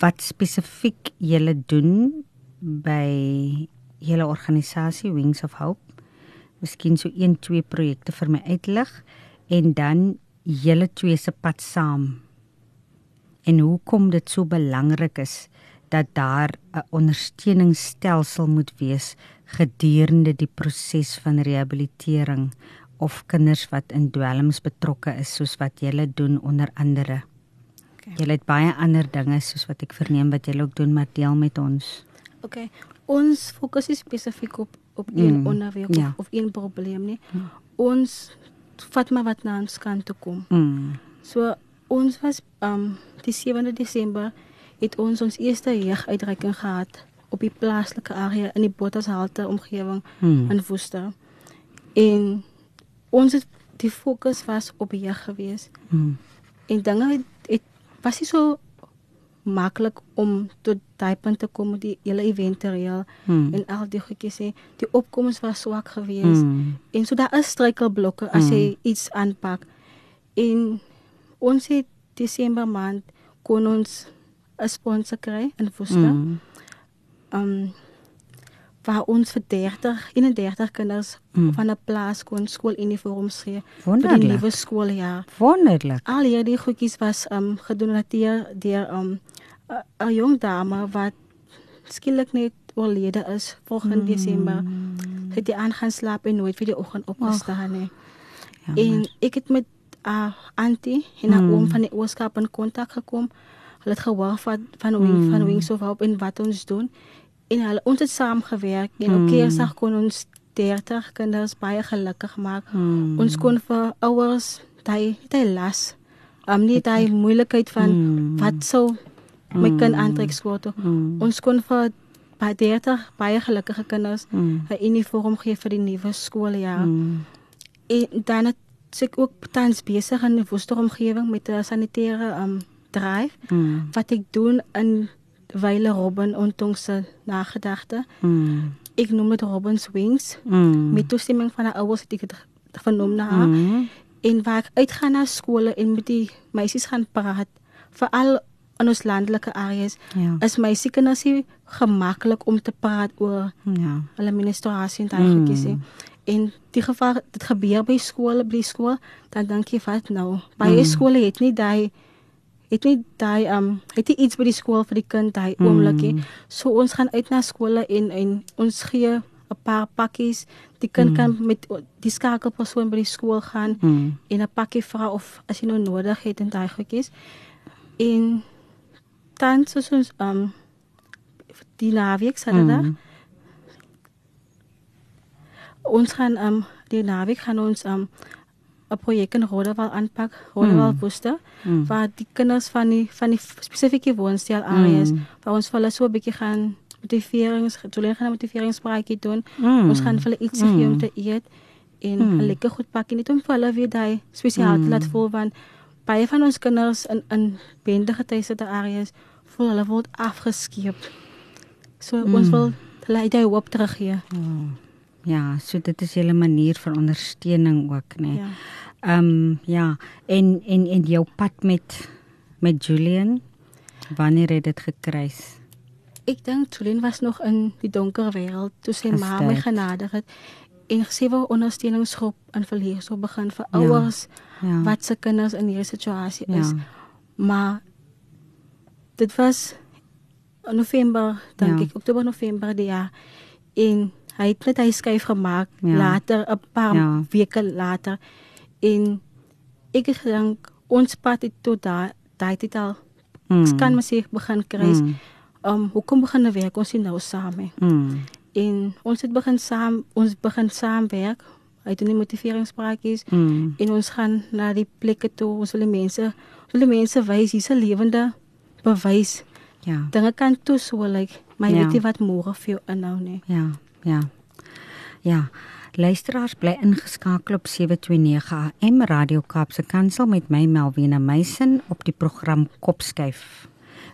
wat spesifiek julle doen by julle organisasie Wings of Hope. Miskien so 1 2 projekte vir my uitlig en dan julle twee se pad saam. En hoekom dit so belangrik is dat daar 'n ondersteuningsstelsel moet wees gedurende die proses van rehabilitering of kinders wat in dwelms betrokke is soos wat julle doen onder andere. Okay. Julle het baie ander dinge soos wat ek verneem wat julle ook doen, maar deel met ons. Okay. Ons fokus is spesifiek op op een Mm, onderwerp ja. of, of een probleem nie. Mm. Ons vat maar wat na ons kant toe kom. Mm. So ons was um die 7de Desember het ons ons eerste jeuguitreiking gehad op die plaaslike area in die Bottashalte omgewing Mm. in Woester. En ons het die fokus was op jeug geweest. Mm. En dinge het, het was nie so maklik om tot daai punt te kom met die hele event te reël Mm. en al die goedjies sê die opkomste was swak geweest. Mm. En so daar is struikelblokke as Mm. jy iets aanpak. En ons het Desember maand kon ons 'n sponsor kry in Woester. Mm. Um waar ons vir 30, 31 kinders Mm. van 'n plaas kon skooluniforms gee vir die nuwe skooljaar. Wonderlik. Al hierdie goedjies was um gedoneer deur um 'n jong dame wat skielik net oorlede is volgende mm. Desember. Het die aan gaan slaap en nooit weer die oggend opgestaan nie. Ja, en ek het met uh, auntie en 'n mm. oom van die oorskap in kontak gekom. Hulle het gehoor van van hoe mm. van Wings of Hope en wat ons doen. En hulle ons het saam gewerk en mm. op Kersdag kon ons 30 kinders baie gelukkig maak. Mm. Ons kon vir ouers daai daai las. Um nie daai moeilikheid van mm. wat sou my mm. kind aantrek skool toe. Mm. Ons kon vir baie 30 baie gelukkige kinders 'n mm. uniform gee vir die nuwe skooljaar. Mm. En dan het ek ook tans besig in 'n woester omgewing met 'n sanitêre um drive mm. wat ek doen in Weile Robben en ons nagedagte. Mm. Ek noem dit Robben's Wings. Mm. Met toestemming van 'n ouers het ek dit vernoem na haar. Mm. En waar ek uitgaan na skole en met die meisies gaan praat, veral in ons landelike areas ja. is my siekenders nie gemaklik om te praat oor ja. hulle menstruasie en daai mm. goedjies. En die geval dit gebeur by skole, by skool, dan dink jy wat nou? Baie mm. skole het nie daai het nie daai um het nie iets by die skool vir die kind daai mm. oomblikie. So ons gaan uit na skole en en ons gee 'n paar pakkies. Die kind mm. kan met die skakelpersoon by die skool gaan mm. en 'n pakkie vra of as jy nou nodig het en daai goedjies. En tans soos ons um die naweek Saterdag. Mm. Ons gaan um die naweek gaan ons um 'n projek in Rodewal aanpak, Rodewal mm. Booster, mm. waar die kinders van die van die spesifieke woonstel areas mm. waar ons vir hulle so 'n bietjie gaan motiverings, toeling gaan motiveringspraatjie doen. Mm. Ons gaan vir hulle iets gee om mm. te eet en mm. 'n lekker goed pakkie net om vir hulle weer daai spesiaal mm. te laat voel want baie van ons kinders in in bendige tuiste areas voel hulle word afgeskeep. So mm. ons wil hulle uit hoop teruggee. Oh. Ja, so dit is 'n manier van ondersteuning ook, né? Nee. Ja. Ehm um, ja, en en en jou pad met met Julian wanneer het dit gekruis? Ek dink Julian was nog in die donker wêreld toe sy ma my genadig het en gesê wou ondersteuningsgroep in verleer so begin vir ja. ouers ja. ja. wat se kinders in hierdie situasie is. Ja. Maar dit was November, dink ja. ek, Oktober November die jaar en hy het net hy skuif gemaak ja. later 'n paar ja. weke later en ek gedink ons pad het tot daai daai dit al mm. kan mens sê begin kry. Mm. Um hoekom begin nou werk ons nou saam? Mm. En ons het begin saam ons begin saam werk. Hy doen die motiveringspraatjies mm. en ons gaan na die plekke toe. Ons wil die mense, ons wil die mense wys hier's 'n lewende bewys. Ja. Dinge kan toe so lyk, like, maar jy ja. weet nie wat môre vir jou inhou nie. Ja. Ja. Ja. Luisteraars bly ingeskakel op 729 AM Radio Kaapse Kansel met my Melvina Meisen op die program Kopskyf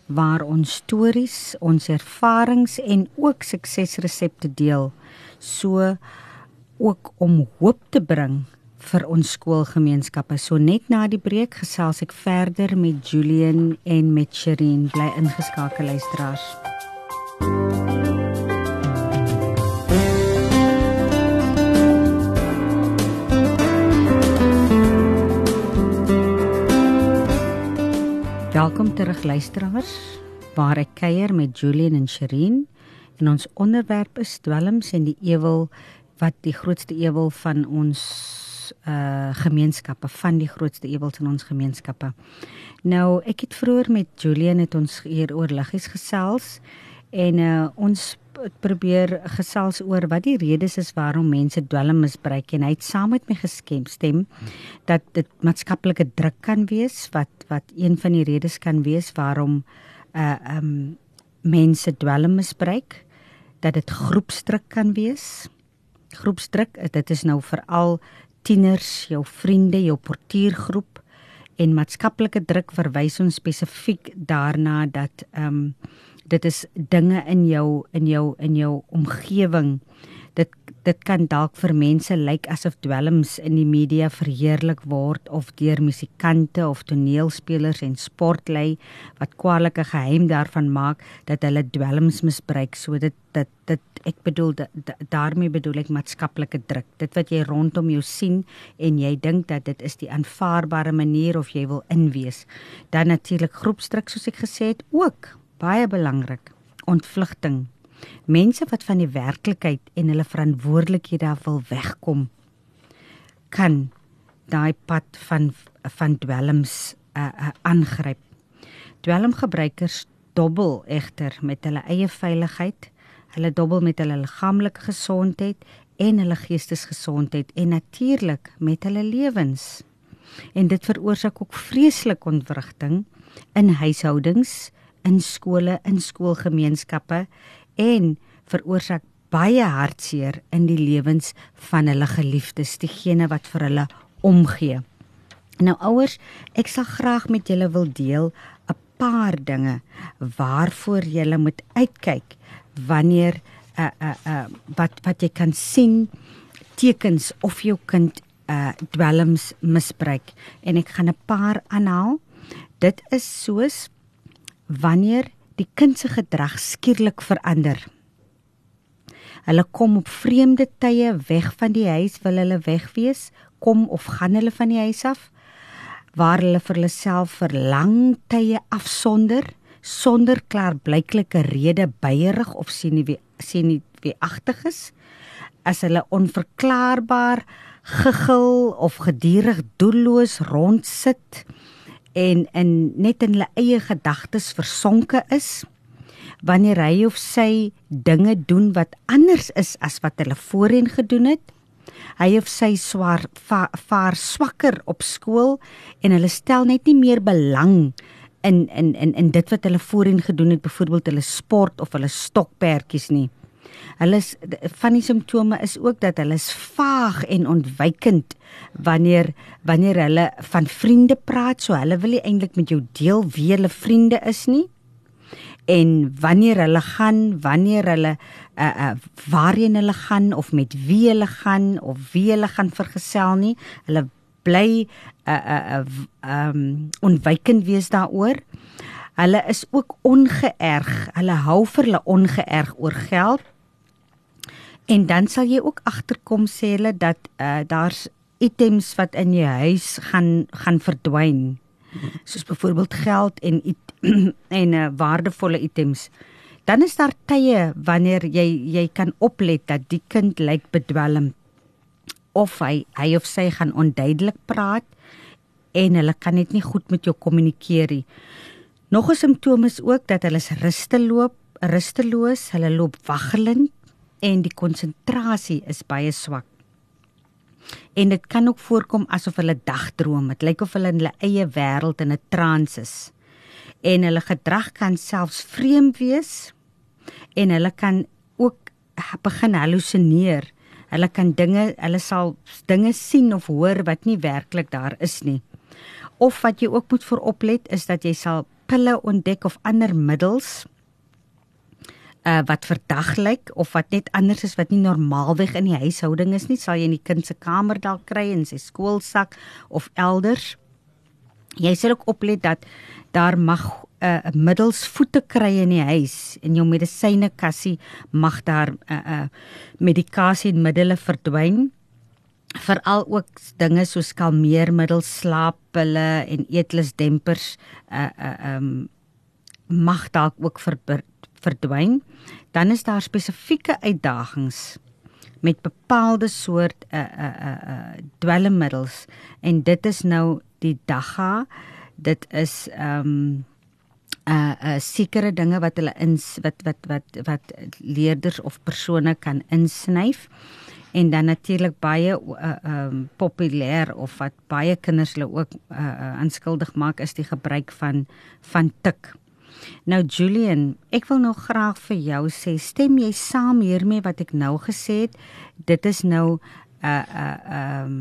waar ons stories, ons ervarings en ook suksesresepte deel. So ook om hoop te bring vir ons skoolgemeenskappe. So net na die breek gesels ek verder met Julian en met Sherin. Bly ingeskakel luisteraars. Welkom terug luisteraars waar ek kuier met Julian en Sherin en ons onderwerp is dwelms en die ewel wat die grootste ewel van ons uh gemeenskappe van die grootste ewels in ons gemeenskappe. Nou ek het vroeër met Julian het ons hier oor liggies gesels en uh ons probeer gesels oor wat die redes is waarom mense dwelm misbruik en hy het saam met my geskem stem dat dit maatskaplike druk kan wees wat wat een van die redes kan wees waarom uh um mense dwelm misbruik dat dit groepsdruk kan wees groepsdruk dit is nou veral tieners, jou vriende, jou portuïergroep en maatskaplike druk verwys ons spesifiek daarna dat ehm um, dit is dinge in jou in jou in jou omgewing. Dit dit kan dalk vir mense lyk asof dwelms in die media verheerlik word of deur musikante of toneelspelers en sportlei wat kwalike geheim daarvan maak dat hulle dwelms misbruik. So dit dit dit ek bedoel da, daarmee bedoel ek maatskaplike druk dit wat jy rondom jou sien en jy dink dat dit is die aanvaarbare manier of jy wil inwees dan natuurlik groepsdruk soos ek gesê het ook baie belangrik. Ontvlugting. Mense wat van die werklikheid en hulle verantwoordelikhede af wil wegkom, kan daai pad van van dwelms uh, uh, aangryp. Dwelmgebruikers dobbel egter met hulle eie veiligheid, hulle dobbel met hulle liggaamlike gesondheid en hulle geestesgesondheid en natuurlik met hulle lewens. En dit veroorsaak ook vreeslike ontwrigting in huishoudings, in skole, in skoolgemeenskappe en veroorsaak baie hartseer in die lewens van hulle geliefdes, diegene wat vir hulle omgee. Nou ouers, ek sal graag met julle wil deel 'n paar dinge waarvoor julle moet uitkyk wanneer uh uh uh wat wat jy kan sien tekens of jou kind uh dwelms misbruik en ek gaan 'n paar aanhaal. Dit is soos wanneer die kind se gedrag skielik verander. Hulle kom op vreemde tye weg van die huis, wil hulle wegwees, kom of gaan hulle van die huis af waar hulle vir hulle self vir lang tye afsonder sonder klaarblyklike rede beierig of sien nie wie sien nie wie agtig is as hulle onverklaarbaar gegil of gedurig doelloos rondsit en in net in hulle eie gedagtes versonke is wanneer hy of sy dinge doen wat anders is as wat hulle voorheen gedoen het. Hy of sy swaar va, vaar swakker op skool en hulle stel net nie meer belang in in in in dit wat hulle voorheen gedoen het byvoorbeeld hulle sport of hulle stokperdjies nie hulle is, van die simptome is ook dat hulle is vaag en ontwykend wanneer wanneer hulle van vriende praat so hulle wil nie eintlik met jou deel wie hulle vriende is nie en wanneer hulle gaan, wanneer hulle uh uh waarheen hulle gaan of met wie hulle gaan of wie hulle gaan vergesel nie. Hulle bly uh uh um onwykend wees daaroor. Hulle is ook ongeërg. Hulle hou vir hulle ongeërg oor geld. En dan sal jy ook agterkom sê hulle dat uh daar's items wat in jou huis gaan gaan verdwyn. Soos byvoorbeeld geld en [CLEARS THROAT] en uh, waardevolle items. Dan is daar tye wanneer jy jy kan oplet dat die kind lyk bedwelm of hy hy of sy gaan onduidelik praat en hulle kan net nie goed met jou kommunikeer nie. Nog 'n simptoom is ook dat hulle rusteloop, rusteloos, hulle loop waggelend en die konsentrasie is baie swak. En dit kan ook voorkom asof hulle dagdroom. Dit lyk of hulle in hulle eie wêreld in 'n trance is en hulle gedrag kan selfs vreemd wees en hulle kan ook begin halusineer. Hulle kan dinge, hulle sal dinge sien of hoor wat nie werklik daar is nie. Of wat jy ook moet vooroplet is dat jy sal pille ontdek of ander middels uh wat verdag lyk of wat net anders is wat nie normaalweg in die huishouding is nie, sal jy in die kind se kamer dalk kry in sy skoolsak of elders. Jy sal ook oplet dat daar mag 'n uh, middels voete kry in die huis en jou medisyne kassie mag daar 'n uh, uh, medikasie en middele verdwyn veral ook dinge soos kalmeermiddels, slaappille en eetlusdempers uh uh um mag dalk ook ver, verdwyn. Dan is daar spesifieke uitdagings met bepaalde soort uh uh uh, uh dwelmmiddels. En dit is nou die dagga. Dit is ehm um, uh uh sekere dinge wat hulle in wat wat wat wat leerders of persone kan insnyf en dan natuurlik baie uh um populêr of wat baie kinders hulle ook uh aanskuldig maak is die gebruik van van tik. Nou Julian, ek wil nou graag vir jou sê, stem jy saam hiermee wat ek nou gesê het? Dit is nou uh uh um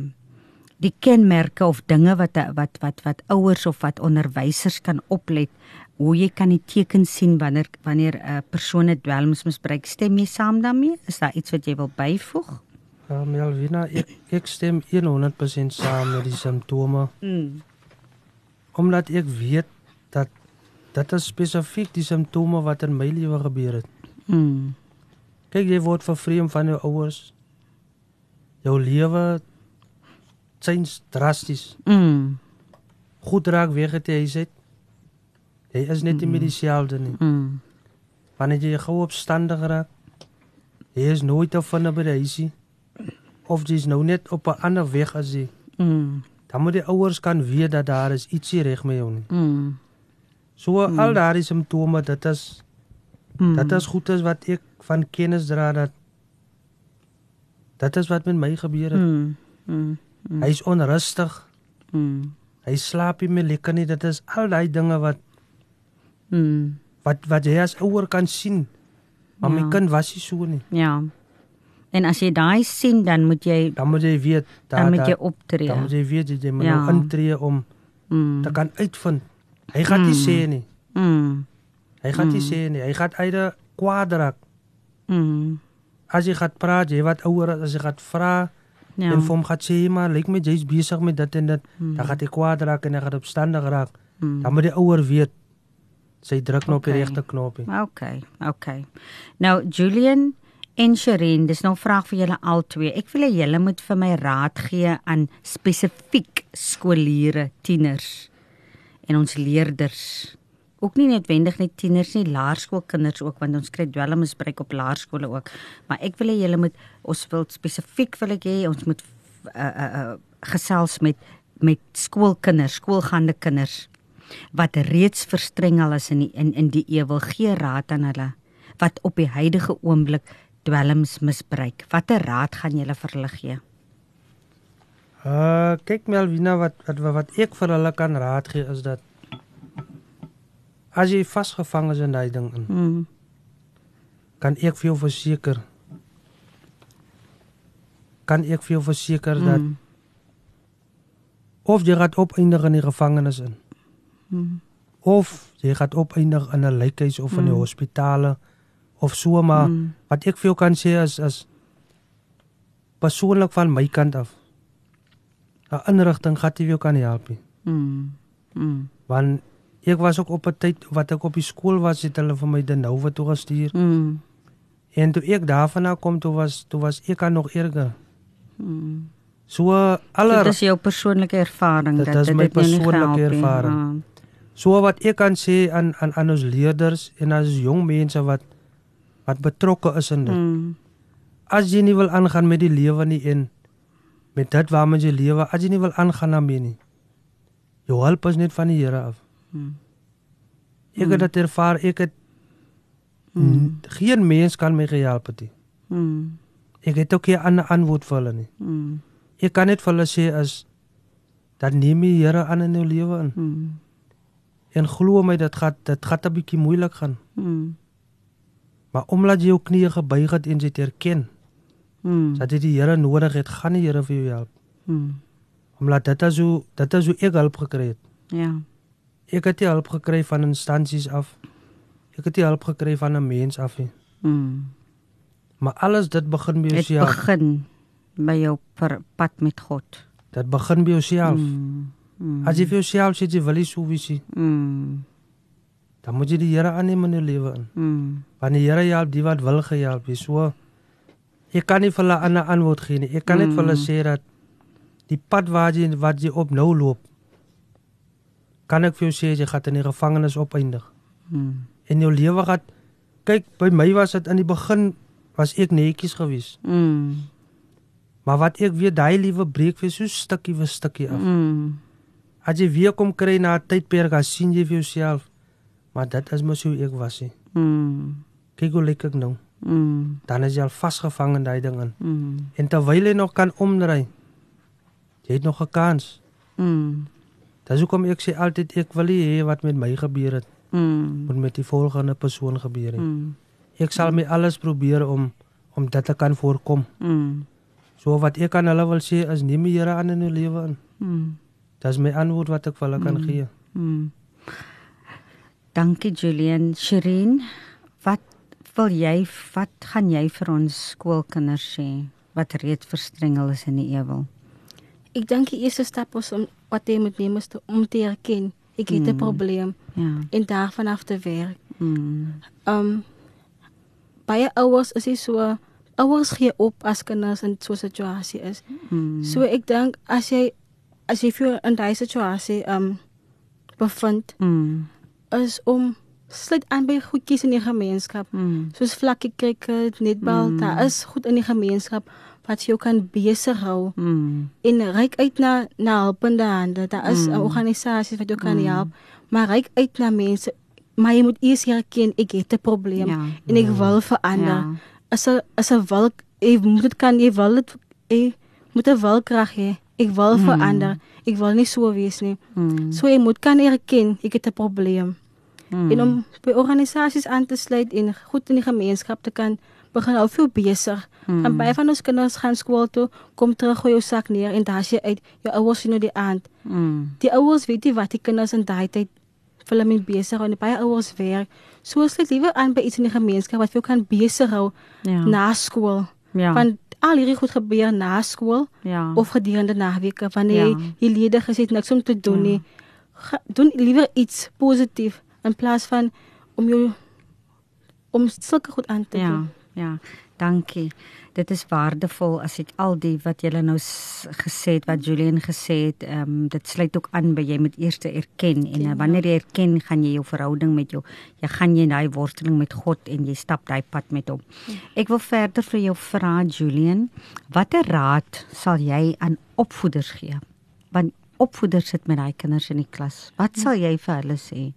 die kenmerke of dinge wat wat wat wat ouers of wat onderwysers kan oplet hoe jy kan die tekens sien wanneer wanneer 'n uh, persoon dwelms misbruik stem jy saam daarmee is daar iets wat jy wil byvoeg Ja, Melvina, ek, ek stem 100% saam met die simptome. Mm. Omdat ek weet dat dit is spesifiek die simptome wat in my lewe gebeur het. Mm. Kyk, jy word vervreem van jou ouers. Jou lewe change drasties. Mm. Goed raak weer het hy sê Jy is net nie meer dieselfde nie. Mm. Wanneer jy gou opstandig raak, jy is nooit te vind by die huisie of jy's nou net op 'n ander weg as jy. Mm. Dan moet die ouers kan weet dat daar is ietsie reg met jou nie. Mm. So mm. al daardie simptome, dit is Mm. dit is goed as wat ek van kennis dra dat dit is wat met my gebeur het. Mm. Mm. Mm. Hy's onrustig. Mm. Hy slaap nie meer lekker nie. Dit is al daai dinge wat Mm. wat wat jy as ouer kan sien. Maar Ja. my kind was nie so nie. Ja. En as jy daai sien, dan moet jy Dan moet jy weet dan dat moet jy optree. dan moet jy weet jy moet Ja. nou intree om Mm. te kan uitvind. Hy gaan nie Mm. sê nie. Mm. Hy gaan nie Mm. sê nie. Hy gaan uit kwaad raak. Mm. As jy gaan praat, jy wat ouer as jy gaan vra Ja. en vir hom gaan sê maar lyk my jy's besig met dit en dit, Mm. dan gaan hy kwaad raak en hy gaan opstandig raak. Mm. Dan moet die ouer weet sy druk nou op die Okay. regte knoppie. Okay, okay. Nou Julian en Sherin, dis nou 'n vraag vir julle albei. Ek wil hê julle moet vir my raad gee aan spesifiek skoolleerders, tieners en ons leerders. Ook nie noodwendig net tieners nie, laerskoolkinders ook want ons kry dwelmmisbruik op laerskole ook. Maar ek wil hê julle moet ons wil spesifiek wil ek hê ons moet uh, uh, uh, gesels met met skoolkinders, skoolgaande kinders wat reeds verstrengel is in die, in in die ewel gee raad aan hulle wat op die huidige oomblik dwelms misbruik. Watter raad gaan julle vir hulle gee? Uh kyk Melvina wat wat wat ek vir hulle kan raad gee is dat as jy vasgevang is in daai ding in, Mm. kan ek vir jou verseker kan ek vir jou verseker dat Mm. of jy gaan opeindig in die gevangenis in Mm. of jy gaan opeindig in 'n lijkhuis of in die Mm. Of so maar Mm. wat ek vir jou kan sê is is persoonlik van my kant af 'n inrigting gaan jy jou kan help nie. Mm. Mm. want ek was ook op 'n tyd wat ek op die skool was het hulle vir my de Nouwe toe gestuur Mm. en toe ek daarvan na kom toe was toe was ek aan nog erger Mm. so alle Dit is jou persoonlike ervaring Dit dat is dit my jou nie persoonlike gehelp nie. ervaring. so wat ek kan sê aan aan aan ons leerders en as jong mense wat wat betrokke is in dit Mm. as jy nie wil aangaan met die lewe nie en met dit waarmee jy lewe as jy nie wil aangaan daarmee nie jou hulp is net van die Here af Mm. ek het dit ervaar ek het Mm. geen mens kan my gehelp het nie Mm. ek het ook nie 'n ander antwoord vir hulle nie Mm. ek kan net vir hulle sê as dat neem die Here aan in jou lewe in Mm. en glo my dit gaan dit gaan 'n bietjie moeilik gaan Mm. Maar omdat jy jou knieë gebuig het en jy dit erken Mm. dat jy die Here nodig het gaan die Here vir jou help Mm. omdat dit is hoe dit is hoe ek hulp gekry het Ja. ek het nie hulp gekry van instansies af ek het nie hulp gekry van 'n mens af nie Mm. maar alles dit begin by Dit jouself begin by jou pad met God. dit begin by jouself Mm. Mm. as jy vir jouself sê jy wil nie so wees nie Mm. Dan moet jy die Here aanneem in jou lewe in Mm. want die Here help die wat wil gehelp word so ek kan nie vir hulle 'n ander antwoord gee nie ek kan net vir hulle Mm. sê dat die pad waar jy wat jy op nou loop kan ek vir jou sê jy gaan in die gevangenis opeindig Mm. en jou lewe gaan kyk by my was dit in die begin was ek netjies geweest Mm. maar wat ek weet daai liewe breek vir so stukkie vir stukkie af Mm. as jy weer kom kry na 'n tydperk as sien jy vir jouself maar dit is mos hoe ek was nie Mm. kyk hoe lyk ek nou Mm. dan is jy al vasgevang in daai ding in Mm. en terwyl jy nog kan omdraai jy het nog 'n kans Mm. dis hoekom ek sê altyd ek wil hê wat met my gebeur het Mm. moet met die volgende persoon gebeur nie Mm. ek sal my alles probeer om om dit te kan voorkom Mm. so wat ek aan hulle wil sê is neem die Here aan in jou lewe in Mm. dis my antwoord wat ek vir hulle kan Mm. gee Mm. Dankie Julian. Sherin, wat wil jy wat gaan jy vir ons skoolkinders sê wat reeds verstrengel is in die ewel? Ik denk die eerste stap is om wat jy moet neem is te, om te erkennen. Ik heb Mm. een probleem Ja. en daar vanaf te werk. Mm. Um baie ouers is nie so ouers gee op as kinders in so 'n situasie is. Mm. So ek dink as jy as jy vir in daai situasie um bevind, Mm. Is om sluit aan by goedjies in die gemeenskap. Mm. Soos vlakkie cricket, netbal, Mm. daar is goed in die gemeenskap wat jou kan besig hou Mm. en reik uit na na helpende hande. Daar is Mm. organisasies wat jou kan Mm. help, maar reik uit na mense. Maar jy moet eers herken ek het 'n probleem Ja. en ek wil verander. Ja. As 'n as 'n wil jy moet dit kan jy wil dit jy moet 'n wilkrag hê. Ek wil Mm. verander. Ek wil nie so wees nie. Mm. So jy moet kan erken ek het 'n probleem. Mm. En om by organisasies aan te sluit en goed in die gemeenskap te kan begin hou veel besig. Mm. Mm. Baie van ons kinders gaan skool toe, kom terug gooi jou sak neer en daar's jy uit. Jou ouers sien nou die aand. Mm. Die ouers weet nie wat die kinders in daai tyd vir hulle mee besig hou en baie ouers werk. So sluit liewer aan by iets in die gemeenskap wat jou kan besig hou Ja. na skool. ja. Want al hierdie goed gebeur na skool ja. of gedurende naweke wanneer Ja. jy ledig is het niks om te doen Ja. nie. Ga, doen liewer iets positief in plaas van om jou om sulke goed aan te Ja, doen. ja. Dankie. Dit is waardevol as ek al die wat julle nou gesê het, wat Julian gesê het, ehm um, dit sluit ook aan by jy moet eers erken en Ja. uh, wanneer jy erken, gaan jy jou verhouding met jou, jy gaan jy daai worsteling met God en jy stap daai pad met hom. Ek wil verder vir jou vra Julian, watter raad sal jy aan opvoeders gee? Want opvoeders sit met daai kinders in die klas. Wat sal jy vir hulle sê?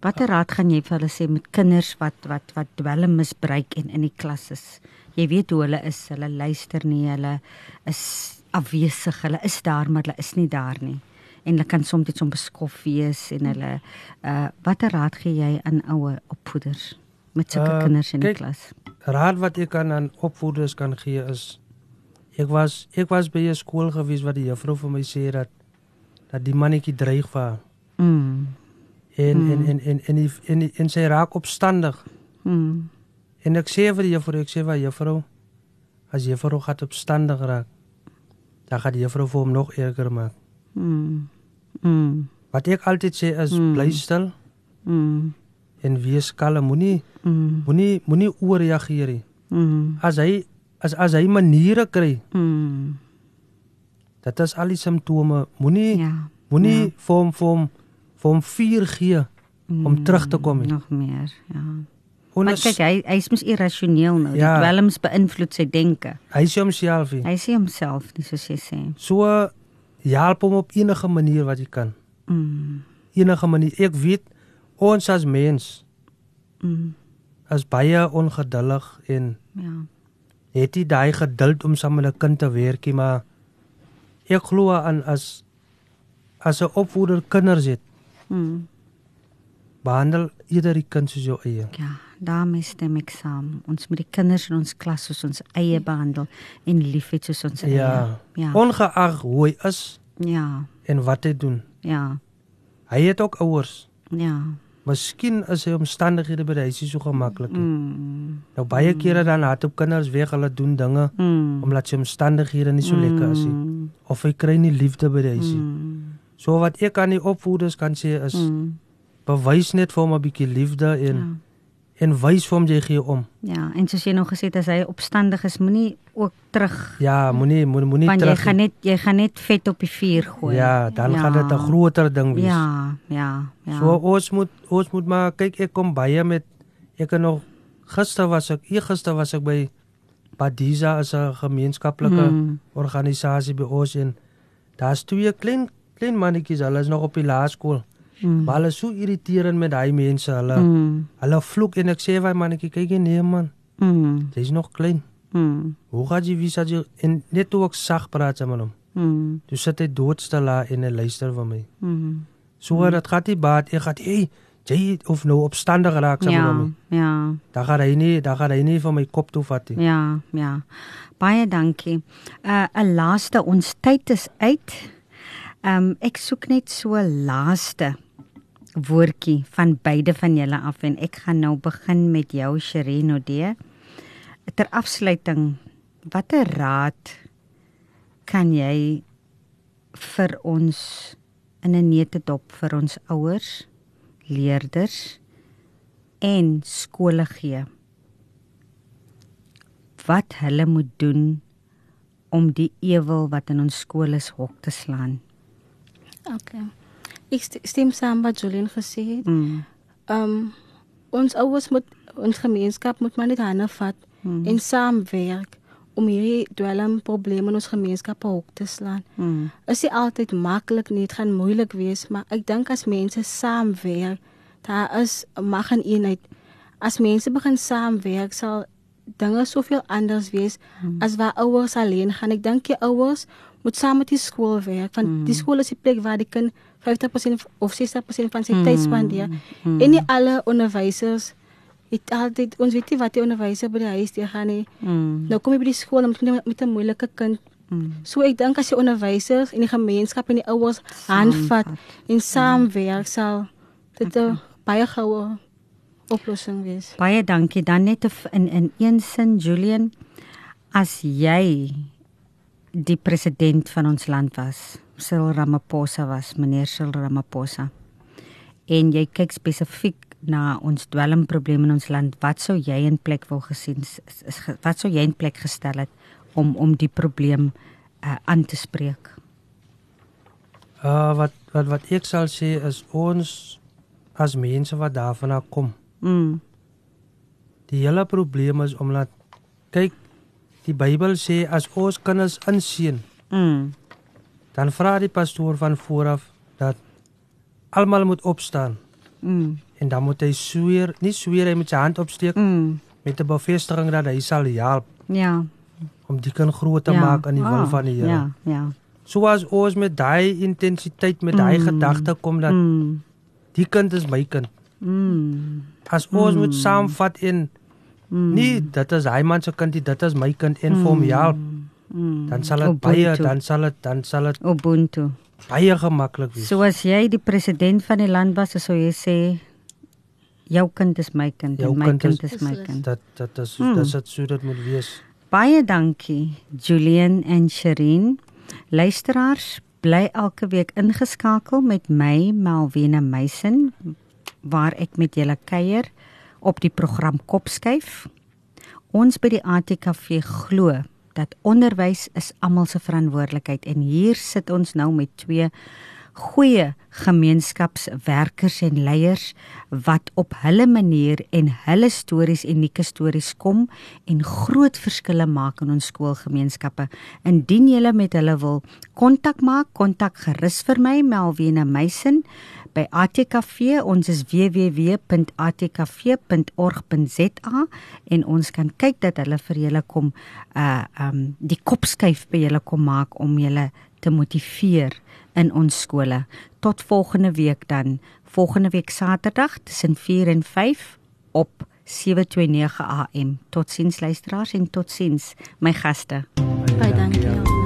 Watter raad gaan jy vir hulle sê met kinders wat wat wat dwelm misbruik en in die klas is? Jy weet hoe hulle is, hulle luister nie, hulle is afwesig, hulle is daar maar hulle is nie daar nie. En hulle kan soms net onbeskof wees en hulle uh watter raad gee jy aan ouer opvoeders met sulke Uh, kinders in die kyk, klas? Raad wat ek kan aan opvoeders kan gee is ek was ek was by 'n skool gewees waar die juffrou vir my sê dat dat die mannetjie dreig vir haar. Mm. en Mm. en en en en en, en, en sy raak opstandig. Mm. En ek sê vir die juffrou, ek sê vir juffrou, as juffrou gaan opstandig raak, dan gaan die juffrou vir hom nog erger maak. Mm. Mm. Wat ek altyd sê is Mm. bly stil Mm. en wees kalm, moenie Mm. moenie moenie ooreageer nie. Mm. As hy as as hy maniere kry, Mm. dit is al die simptome, moenie Ja. moenie Ja. vir hom vir hom vir hom vuur gee om terug te kom nie. Nog meer, ja. Maar as- kyk, hy hy's mos irrasioneel nou. Ja. Die dwelms beïnvloed sy denke. hy sê homself, nie. Hy sê homself nie soos jy sê. so help hom op enige manier wat jy kan. Mm. enige manier. Ek weet ons as mens Mm. is baie ongeduldig en Ja. het nie daai geduld om saam met 'n kind te werk nie, maar ek glo aan as as 'n opvoeder kinders het, Mm. behandel eerder die kind soos jou eie. Ja, daarmee stem ek saam. Ons moet die kinders in ons klas soos ons eie behandel en liefhet soos ons eie. Ja. Ja. Ongeag hoe hy is Ja. en wat hy doen. Ja. Hy het ook ouers. Ja. Miskien is sy omstandighede by die huis nie so gemaklik nie. Mm. Nou baie kere dan het op kinders weg hulle doen dinge Mm. omdat sy omstandighede nie so lekker is nie Mm. of hy kry nie liefde by die huis nie. Mm. So wat ek aan die opvoeders kan sê is Mm. bewys net vir hom 'n bietjie liefde en Ja. En wys vir hom jy gee om. Ja, en soos jy nou gesê het as hy opstandig is, moenie ook terug Ja, moenie moenie moenie want jy terug. gaan net jy gaan net vet op die vuur gooi. ja, dan gaan dit 'n groter ding wees. Ja, ja, ja. So ons moet ons moet maar kyk ek kom baie met ek het nog gister was ek gister was ek by Badiza as 'n gemeenskaplike Mm. organisasie by ons en daar's twee klein klein mannetjies, hulle is nog op die laerskool. Mm. Maar hulle is so irriterend met daai mense. Hulle Mm. hulle vloek en ek sê vir mannetjie kyk jy nee man, Mm. jy's nog klein. Mm. Hoe gaan jy wie sê jy en net toe ek sag praat saam met hom. Mm. Toe sit hy doodstil daar en hy luister vir my. Mm. So mm. dit gaan nie baat, ek gaan hey, jy of nou opstandig raak saam met Ja, hom. ja, Dan gaan hy nie, dan gaan hy nie van my kop toe vat nie. ja, ja. Baie dankie. Uh 'n laaste ons tyd is uit. Um ek soek net so 'n laaste woordjie van beide van julle af en ek gaan nou begin met jou Sherino D. Ter afsluiting, watter raad kan jy vir ons in 'n neutedop vir ons ouers, leerders en skole gee? Wat hulle moet doen om die ewel wat in ons skole is hok te slaan. Okay. Ek st- stem saam wat Julian gesê het. Mm. Um ons ouers moet ons gemeenskap moet maar net hande vat Mm. en saamwerk om hierdie dwelmprobleme in ons gemeenskap op te slaan. Mm. Is nie altyd maklik nie, dit gaan moeilik wees, maar ek dink as mense saamwerk, daar is mag en eenheid. As mense begin saamwerk, sal dinge soveel anders wees Hmm. as waar ouers alleen gaan. Ek dink die ouers moet saam met die skool werk, want Hmm. die skool is die plek waar die kind 50% of 60% van sy Hmm. tyd spandeer. En nie alle onderwysers het altyd ons weet nie wat die onderwyser by die huis deur gaan nie. Mm. Nou kom jy by die skool en met, met 'n moeilike kind Mm. So ek dink as die onderwysers en die gemeenskap en die ouers handvat en saamwerk sal dit 'n baie goue oplossing wees. Baie dankie. Dan net in in een sin Julian, as jy die president van ons land was, Cyril Ramaphosa was, meneer Cyril Ramaphosa. En jy kyk spesifiek na ons dwelmprobleme in ons land, wat sou jy in plek wou gesien is, wat sou jy in plek gestel het om om die probleem uh, aan te spreek? Uh wat wat wat ek sal sê is ons as mense wat daarvan af kom. Mm. Die hele probleem is omdat kyk die Bybel sê as ons kinders inseën, Mm. Dan vra die pastoor van vooraf dat almal moet opstaan Mm. en dan moet hy sweer, nie sweer hy met sy hand opsteek Mm. met 'n bevestiging dat hy sal help Ja. om die kind groot te ja. maak in die wil Ah, van die Here. Ja, ja. Soos ons met daai intensiteit met daai Mm. gedagte kom dat Mm. die kind is my kind. Mm. As ons moet saamvat en Mm. nie dit is hy man se kind, nie, dit is my kind en vir hom help, Mm. dan sal dit baie dan sal dit dan sal dit Ubuntu. baie gemaklik wees. So as jy die president van die land was, sou jy sê jou kind is my kind Jou en my kind kind is- is my kind. Dat dat is dis dit so dit moet wees. Baie dankie Julian en Sherin. Luisteraars, bly elke week ingeskakel met my Melvina Meisen waar ek met julle kuier op die program Kopskuif. Ons by die ATKV glo dat onderwys is almal se verantwoordelikheid en hier sit ons nou met twee goeie gemeenskapswerkers en leiers wat op hulle manier en hulle stories unieke stories kom en groot verskille maak in ons skoolgemeenskappe. Indien jy met hulle wil kontak maak, kontak gerus vir my Melvina Meisen by ATKV. Ons is www.atkv.org.za en ons kan kyk dat hulle vir julle kom uh um die kopskuif by julle kom maak om julle te motiveer in ons skole. Tot volgende week dan. Volgende week Saterdag tussen 4 en 5 op 729 AM. Totsiens luisteraars en totsiens my gaste. Baie dankie.